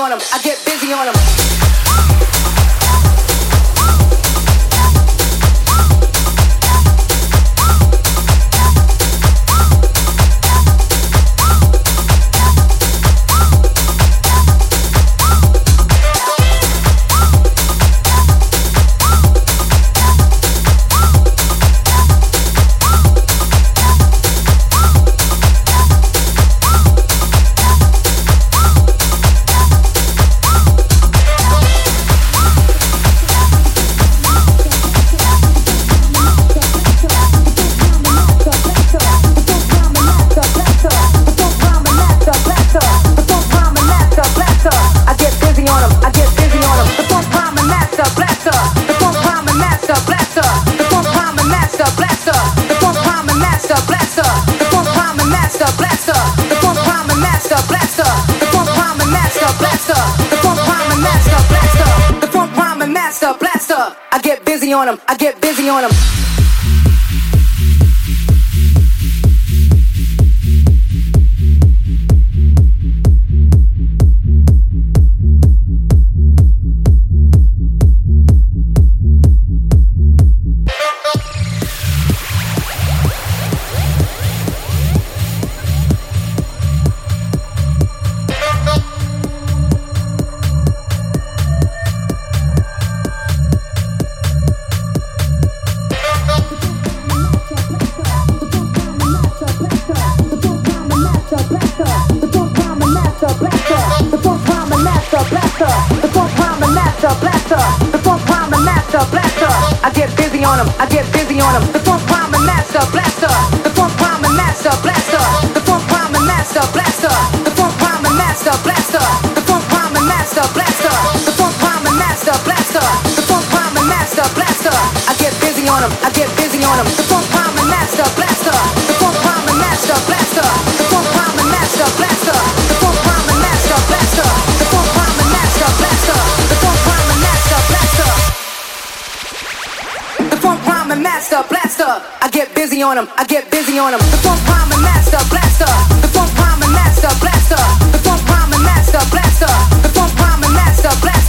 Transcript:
on them. I get busy on them. Blast up! I get busy on them, I get busy on them. them, I get busy on them. The funk prime and master blaster. The funk prime and master blaster. The funk prime and master blaster. The funk prime and master blaster. The funk prime and master blaster. The funk prime and master blaster. The funk prime and master blaster. I get busy on them, I get busy on them. The funk prime and master blaster. master, blaster. I get busy on them, I get busy on them. The funk prime and master, blaster. The funk prime and master, blaster. The funk prime and master, blaster. The funk prime and master, blaster.